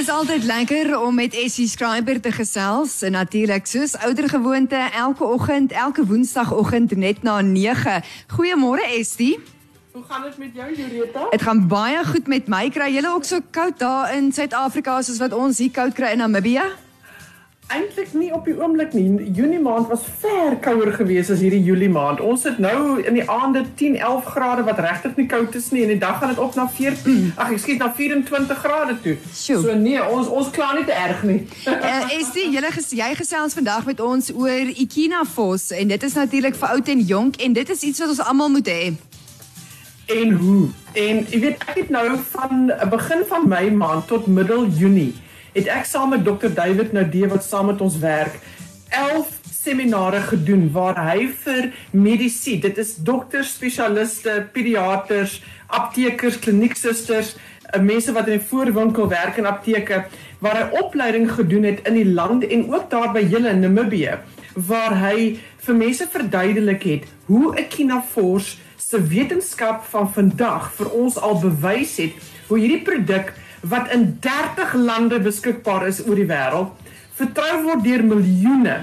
Dis altyd lekker om met Essie Schreiber te gesels. En natuurlik soos ouer gewoonte elke oggend, elke woensdagoggend net na 9. Goeiemôre Essie. Hoe gaan dit met jou Jureta? Dit gaan baie goed met my. Kry julle ook so koud daar in Suid-Afrika soos wat ons hier koud kry in Namibië? Eintlik nie op die oomblik nie. Junie maand was ver kouer geweest as hierdie Julie maand. Ons sit nou in die aande 10, 11 grade wat regtig nie koud is nie en die dag gaan dit op na 14. Ag, ek skiet na 24 grade toe. Sjoe. So nee, ons ons kla nie te erg nie. Uh, Essie, julle ges jy gesels vandag met ons oor Echinafos en dit is natuurlik vir oud en jonk en dit is iets wat ons almal moet hê. en hoe? En jy weet ek het nou van begin van Mei maand tot middel Junie het ek saam met Dr David Nadee wat saam met ons werk 11 seminare gedoen waar hy vir medisy, dit is dokters, spesialiste, pediaters, aptekers, klinieksusters, eh, mense wat in die voorwinkel werk in apteke waar hy opleiding gedoen het in die land en ook daar by julle in Namibië waar hy vir mense verduidelik het hoe 'n Kinafors se wetenskap van vandag vir ons al bewys het hoe hierdie produk wat in 30 lande beskikbaar is oor die wêreld vertrou word deur miljoene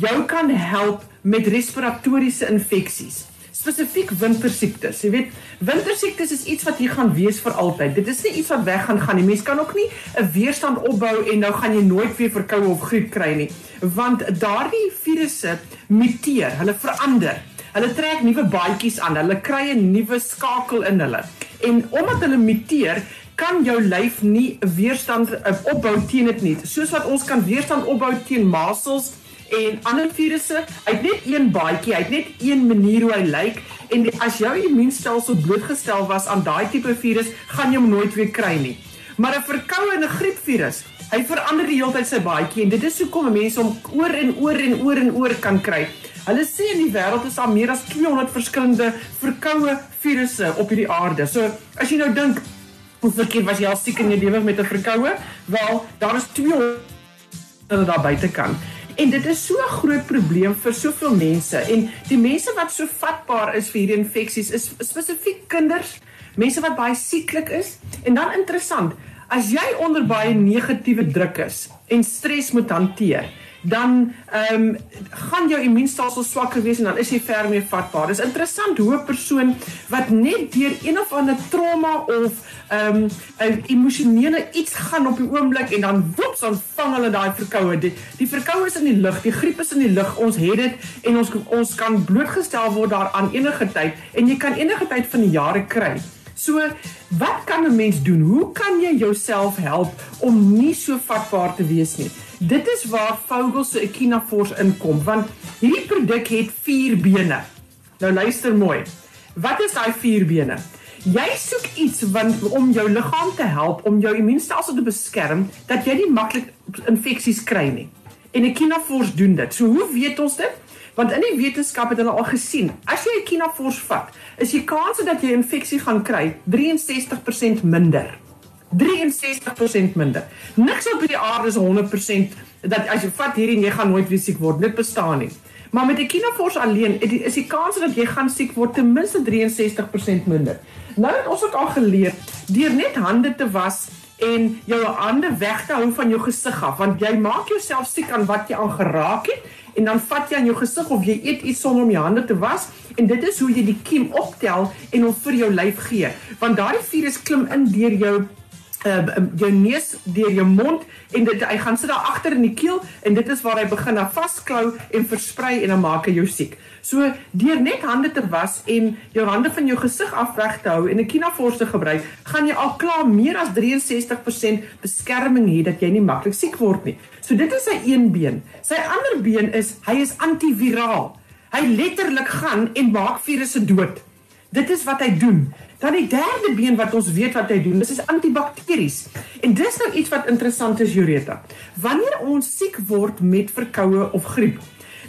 jou kan help met respiratoriese infeksies spesifiek wintersiektes. Jy weet, wintersiektes is iets wat hier gaan wees vir altyd. Dit is nie iets wat weg gaan gaan nie. Mens kan ook nie 'n weerstand opbou en nou gaan jy nooit weer verkoue of griep kry nie, want daardie virusse muteer, hulle verander. Hulle trek nuwe baadjies aan. Hulle kry 'n nuwe skakel in hulle. En omdat hulle muteer, kan jou lyf nie 'n weerstand uh, opbou teen dit nie. Soos wat ons kan weerstand opbou teen masels en ander virusse, hy het net een baadjie, hy het net een manier hoe hy lyk en die, as jou immuunstelsel blootgestel was aan daai tipe virus, gaan jy hom nooit weer kry nie. Maar 'n verkoue en 'n griepvirus, hy verander die hele tyd sy baadjie en dit is hoekom mense hom oor en oor en oor en oor kan kry. Hulle sê in die wêreld is daar meer as 200 verskillende verkoue virusse op hierdie aarde. So as jy nou dink hoeveel keer was jy al siek in jou lewe met 'n verkoue? Wel, daar is 200 wat daar buite kan. En dit is so 'n groot probleem vir soveel mense en die mense wat so vatbaar is vir hierdie infeksies is spesifiek kinders, mense wat baie sieklik is en dan interessant, as jy onder baie negatiewe druk is en stres moet hanteer, dan ehm um, gaan jou immuunstelsel swakker wees en dan is jy ver meer vatbaar. Dis interessant hoe 'n persoon wat net deur een of ander trauma of ehm um, 'n emosionele iets gaan op die oomblik en dan woeps dan vang hulle daai verkoue. Die, die verkoue is in die lug, die griep is in die lug. Ons het dit en ons ons kan blootgestel word daaraan enige tyd en jy kan enige tyd van die jare kry. So, wat kan 'n mens doen? Hoe kan jy jouself help om nie so vatbaar te wees nie? Dit is waar Vogel se Echinafors inkom, want hierdie produk het 4 bene. Nou luister mooi. Wat is daai 4 bene? Jy soek iets want om jou liggaam te help om jou immuunstelsel te beskerm dat jy nie maklik infeksies kry nie. En Echinafors doen dit. So hoe weet ons dit? Want in die wetenskap het hulle al gesien, as jy Echinafors vat, is die kans dat jy 'n infeksie gaan kry 63% minder. 63% minder. Niks op die aarde is 100% dat as jy vat hierdie jy gaan nooit weer siek word. Dit bestaan nie. Maar met Echinafors alleen is die kans dat jy gaan siek word ten minste 63% minder. Nou het ons ook al geleer deur net hande te was en jou hande weg te hou van jou gesig af want jy maak jouself siek aan wat jy aan geraak het en dan vat jy aan jou gesig of jy eet iets sonder om jou hande te was en dit is hoe jy die kiem optel en hom vir jou lyf gee want daardie virus klim in deur jou uh, jou neus deur jou mond en dit hy gaan sit daar agter in die keel en dit is waar hy begin dan vasklou en versprei en dan maak hy jou siek. So deur net hande te was en jou hande van jou gesig af weg te hou en 'n kinafors te gebruik, gaan jy al klaar meer as 63% beskerming hê dat jy nie maklik siek word nie. So dit is sy een been. Sy ander been is hy is antiviraal. Hy letterlik gaan en maak virusse dood. Dit is wat hy doen. Dan die derde been wat ons weet wat hy doen, dis is antibakteries. En dis nou iets wat interessant is, Jureta. Wanneer ons siek word met verkoue of griep,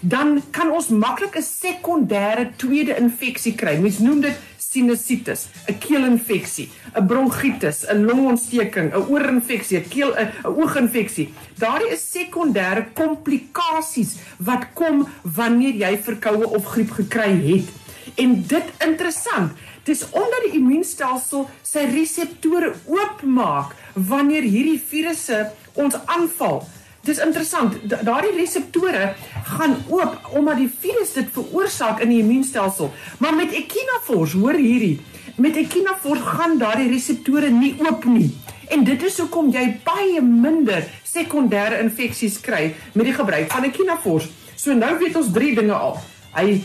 dan kan ons maklik 'n sekondêre tweede infeksie kry. Mens noem dit sinusitis, 'n keelinfeksie, 'n bronkietis, 'n longontsteking, 'n oorinfeksie, 'n keel 'n ooginfeksie. Daardie is sekondêre komplikasies wat kom wanneer jy verkoue of griep gekry het. En dit interessant, dis omdat die immuunstelsel sy reseptore oopmaak wanneer hierdie virusse ons aanval. Dis interessant, daardie reseptore gaan oop omdat die virus dit veroorsaak in die immuunstelsel. Maar met Echinafors, hoor hierdie, met Echinafors gaan daardie reseptore nie oop nie. En dit is hoekom jy baie minder sekondêre infeksies kry met die gebruik van Echinafors. So nou weet ons drie dinge al. Hy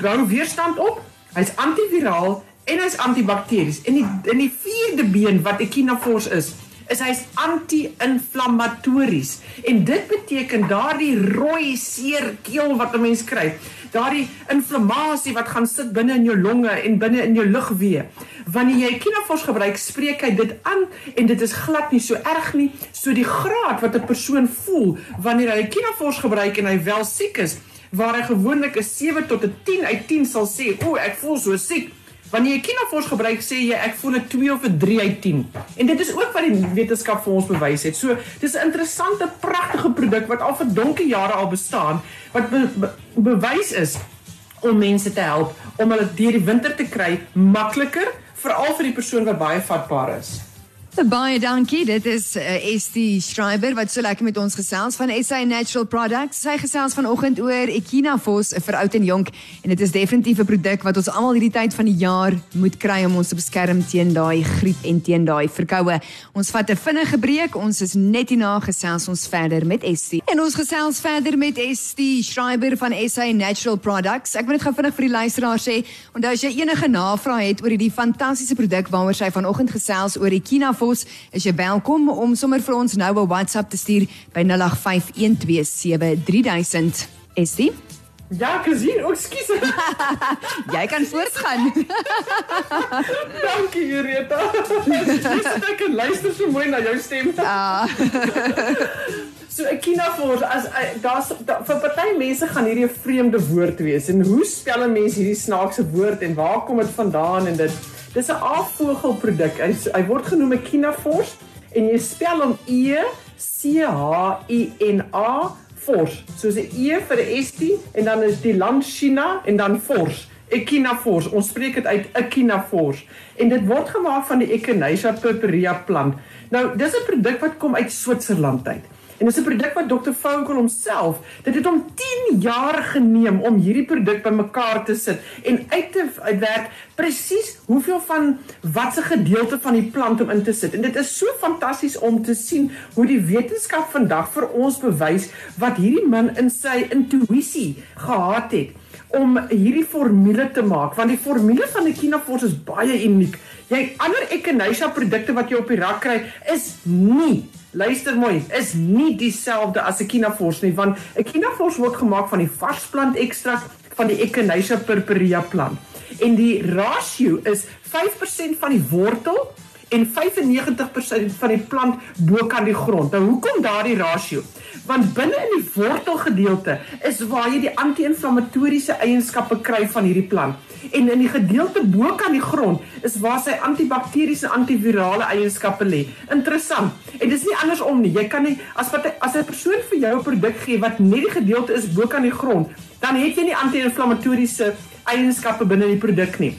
bou weerstand op, hy's antiviraal en hy's antibakteries. En die in die vierde been wat Echinafors is, is hy's anti-inflammatories. En dit beteken daardie rooi seer keel wat 'n mens kry daardie inflammasie wat gaan sit binne in jou longe en binne in jou lugweë. Wanneer jy kinafos gebruik spreek hy dit aan en dit is glad nie so erg nie. So die graad wat 'n persoon voel wanneer hy kinafos gebruik en hy wel siek is waar hy gewoonlik 'n 7 tot 'n 10 uit 10 sal sê o ek voel so siek Wanneer jy Kinafors gebruik, sê jy ek voel 'n 2 of 'n 3 uit 10. En dit is ook wat die wetenskap vir ons bewys het. So, dis 'n interessante, pragtige produk wat al vir donkie jare al bestaan wat be be bewys is om mense te help om hulle deur die winter te kry makliker, veral vir die persoon wat baie vatbaar is. Baie dankie. Dit is uh, Estie Schreiber wat so lekker met ons gesels van SA Natural Products. Sy gesels vanoggend oor Echinafos vir oud en jonk en dit is definitief 'n produk wat ons almal hierdie tyd van die jaar moet kry om ons te beskerm teen daai griep en teen daai verkoue. Ons vat 'n vinnige breek. Ons is net hierna gesels ons verder met Estie. En ons gesels verder met Estie Schreiber van SA Natural Products. Ek wil net gou vinnig vir die luisteraars sê, onthou as jy enige navrae het oor hierdie fantastiese produk waaroor sy vanoggend gesels oor Echinafos Vos, is jy welkom om sommer vir ons nou 'n WhatsApp te stuur by 0851273000. Estie? Ja, gesien, ekskuus. jy kan voortgaan. Dankie, Rita. Ek kan luister so mooi na jou stem. Ah. So ek kina vir as eh, daar's da, vir party mense gaan hierdie 'n vreemde woord wees en hoe spel 'n mens hierdie snaakse woord en waar kom dit vandaan en dit Dis 'n afvogelproduk. Hy hy word genoem Echinafors en jy spel hom E C H I N A Fors. Soos 'n E vir 'n S T en dan is die land China en dan Fors. Echinafors. Ons spreek dit uit Echinafors en dit word gemaak van die Echinacea purpurea plant. Nou, dis 'n produk wat kom uit Switserland uit. En dis 'n produk wat Dr. Founkel homself, dit het hom 10 jaar geneem om hierdie produk bymekaar te sit en uit te uitwerk presies hoeveel van watse gedeelte van die plant om in te sit. En dit is so fantasties om te sien hoe die wetenskap vandag vir ons bewys wat hierdie man in sy intuïsie gehad het om hierdie formule te maak want die formule van Echinafors is baie uniek. Jy ander Echinacea produkte wat jy op die rak kry is nie Luister mooi, is nie dieselfde as 'n Echinafors nie, want 'n Echinafors word gemaak van die varsplant ekstrakt van die Echinacea purpurea plant. En die rasio is 5% van die wortel en 95% van die plant bo kan die grond. Nou hoekom daardie rasio? Want binne in die wortelgedeelte is waar jy die anti-inflammatoriese eienskappe kry van hierdie plant. En in die gedeelte bo kan die grond is waar sy antibakteriese antivirale eienskappe lê. Interessant. En dis nie andersom nie. Jy kan nie as wat as 'n persoon vir jou 'n produk gee wat net die gedeelte is bo kan die grond, dan het jy nie anti-inflammatoriese eienskappe binne die produk nie.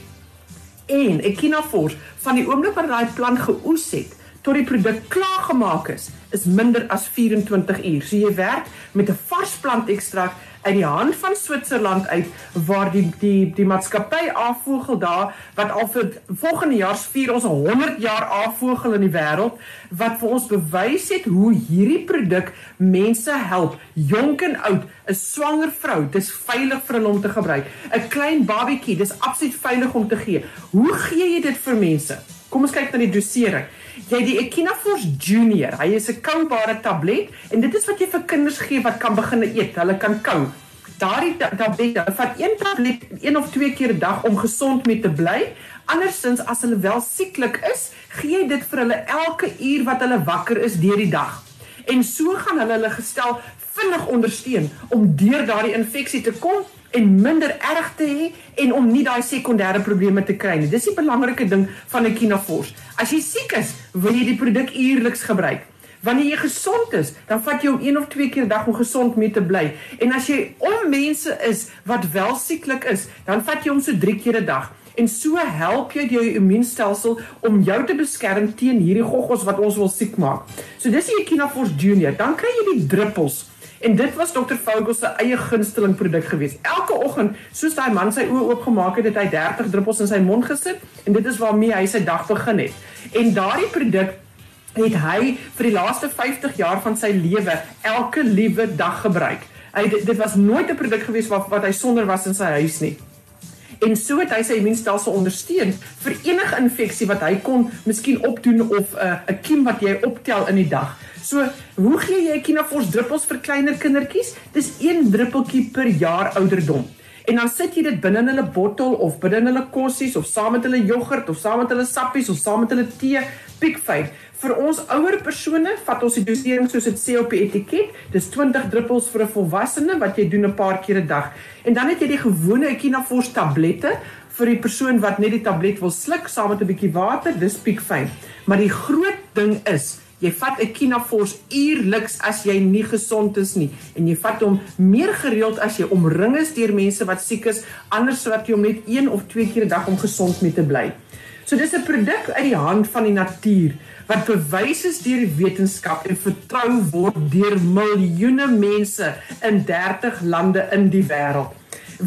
En Echinafors van die oomblik wat daai plant geoes het tot die produk klaar gemaak is, is minder as 24 uur. So jy werk met 'n vars plant ekstrakt uit die hand van Switserland uit waar die die die maatskappy Afvogel daar wat al vir volgende jaar vier ons 100 jaar Afvogel in die wêreld wat vir ons bewys het hoe hierdie produk mense help, jonk en oud, 'n swanger vrou, dis veilig vir hulle om te gebruik. 'n Klein babatjie, dis absoluut veilig om te gee. Hoe gee jy dit vir mense? Kom ons kyk na die dosering. Jy die Echinafors Junior. Hy is 'n koubare tablet en dit is wat jy vir kinders gee wat kan begin eet. Hulle kan kou. Daardie tablet, vat een tablet een of twee keer 'n dag om gesond mee te bly. Andersins as hulle wel sieklik is, gee jy dit vir hulle elke uur wat hulle wakker is deur die dag. En so gaan hulle hulle gestel vinnig ondersteun om deur daardie infeksie te kom en minder erg te hê en om nie daai sekondêre probleme te kry nie. Dis die belangrike ding van 'n Kinafors. As jy siek is, wil jy die produk uierliks gebruik. Wanneer jy gesond is, dan vat jy hom een of twee keer 'n dag om gesond mee te bly. En as jy om mense is wat wel sieklik is, dan vat jy hom so 3 keer 'n dag. en so help jy jou immuunstelsel om jou te beskerm teen hierdie goggos wat ons wil siek maak. So dis die Echinafors Junior, dan kry jy die druppels. En dit was Dr. Vogel se eie gunsteling produk geweest. Elke oggend, soos daai man sy oë oopgemaak het, het hy 30 druppels in sy mond gesit en dit is waarmee hy sy dag begin het. En daardie produk het hy vir die laaste 50 jaar van sy lewe elke liewe dag gebruik. Hy dit was nooit 'n produk geweest wat wat hy sonder was in sy huis nie. En so het hy sy immuunstelsel ondersteun vir enige infeksie wat hy kon miskien opdoen of 'n uh, 'n kiem wat jy optel in die dag. So, hoe gee jy Kinafors druppels vir kleiner kindertjies? Dis 1 druppeltjie per jaar ouderdom. En dan sit jy dit binne in hulle bottel of binne in hulle kossies of saam met hulle jogurt of saam met hulle sappies of saam met hulle tee, piekfyn. Vir ons ouer persone vat ons die dosering soos dit sê op die etiket. Dis 20 druppels vir 'n volwassene wat jy doen 'n paar keer 'n dag. En dan het jy die gewone Ekinafors tablette vir die persoon wat net die tablet wil sluk saam met 'n bietjie water. Dis piekfyn. Maar die groot ding is Jy vat 'n Kinafors uierliks as jy nie gesond is nie en jy vat hom meer gereeld as jy omring is deur mense wat siek is, anders sou jy hom net 1 of 2 keer 'n dag om gesond mee te bly. So dis 'n produk uit die hand van die natuur wat bewys is deur die wetenskap en vertrou word deur miljoene mense in 30 lande in die wêreld.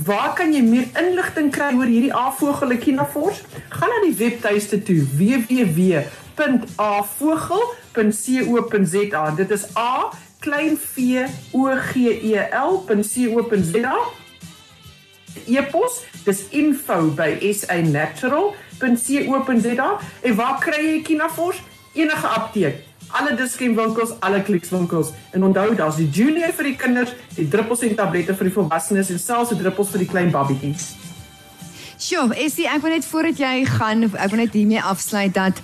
Waar kan jy meer inligting kry oor hierdie afvogel Kinafors? Gaan na die webtuiste toe www.avogel.co.za. Dit is a klein v o g e l.co.za. E-pos, dis info@sanatural.co.za. En waar kry jy Kinafors? Enige apteek alle diskriemwinkels, alle klikswinkels. En onthou, daar's die Junior vir die kinders, die druppels en tablette vir die volwassenes en selfs die druppels vir die klein babatjies. Sjoe, is dit ek wil net voordat jy gaan, ek wil net hiermee afsluit dat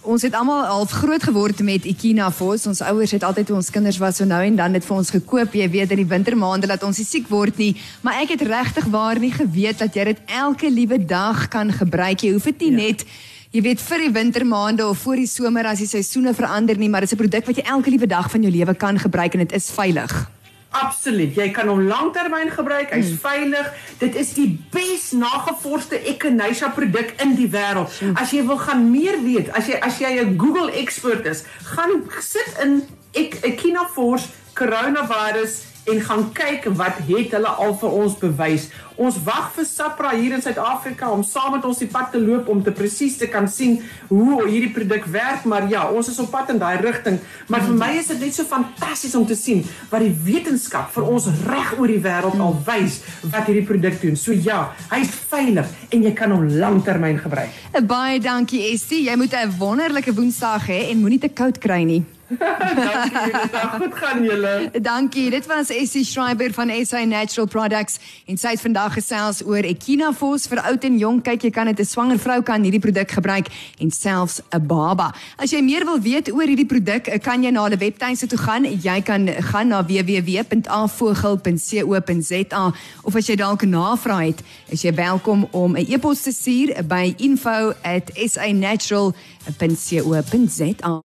Ons het almal half groot geword met Ikina Fos. Ons ouers het altyd ons kinders was so nou en dan dit vir ons gekoop. Jy weet in die wintermaande dat ons nie siek word nie, maar ek het regtig waar nie geweet dat jy dit elke liewe dag kan gebruik. Jy hoef dit nie ja. net jy weet vir die wintermaande of voor die somer as die seisoene verander nie, maar dit is 'n produk wat jy elke liewe dag van jou lewe kan gebruik en dit is veilig. Absoluut. Jy kan hom lanktermyn gebruik. Hy's hmm. veilig. Dit is die bes nagevorsde Echinacea produk in die wêreld. Hmm. As jy wil gaan meer weet, as jy as jy 'n Google expert is, gaan sit in Echinaforce coronavirus en gaan kyk wat het hulle al vir ons bewys. Ons wag vir SAPRA hier in Suid-Afrika om saam met ons die pad te loop om te presies te kan sien hoe hierdie produk werk, maar ja, ons is op pad in daai rigting. Maar vir my is dit net so fantasties om te sien wat die wetenskap vir ons reg oor die wêreld al wys wat hierdie produk doen. So ja, hy's veilig en jy kan hom lanktermyn gebruik. Baie dankie Estie, jy moet 'n wonderlike Woensdag hê en moenie te koud kry nie. Dankie, dit goed gaan julle. Dankie. Dit was Essie Schreiber van SA Natural Products en sy het vandag gesels oor Echinafos vir oud en jonk. Kyk, jy kan dit 'n swanger vrou kan hierdie produk gebruik en selfs 'n baba. As jy meer wil weet oor hierdie produk, kan jy na hulle webtuiste toe gaan. Jy kan gaan na www.avogel.co.za of as jy dalk navraag het, is jy welkom om 'n e-pos te stuur by info@sanatural.co.za.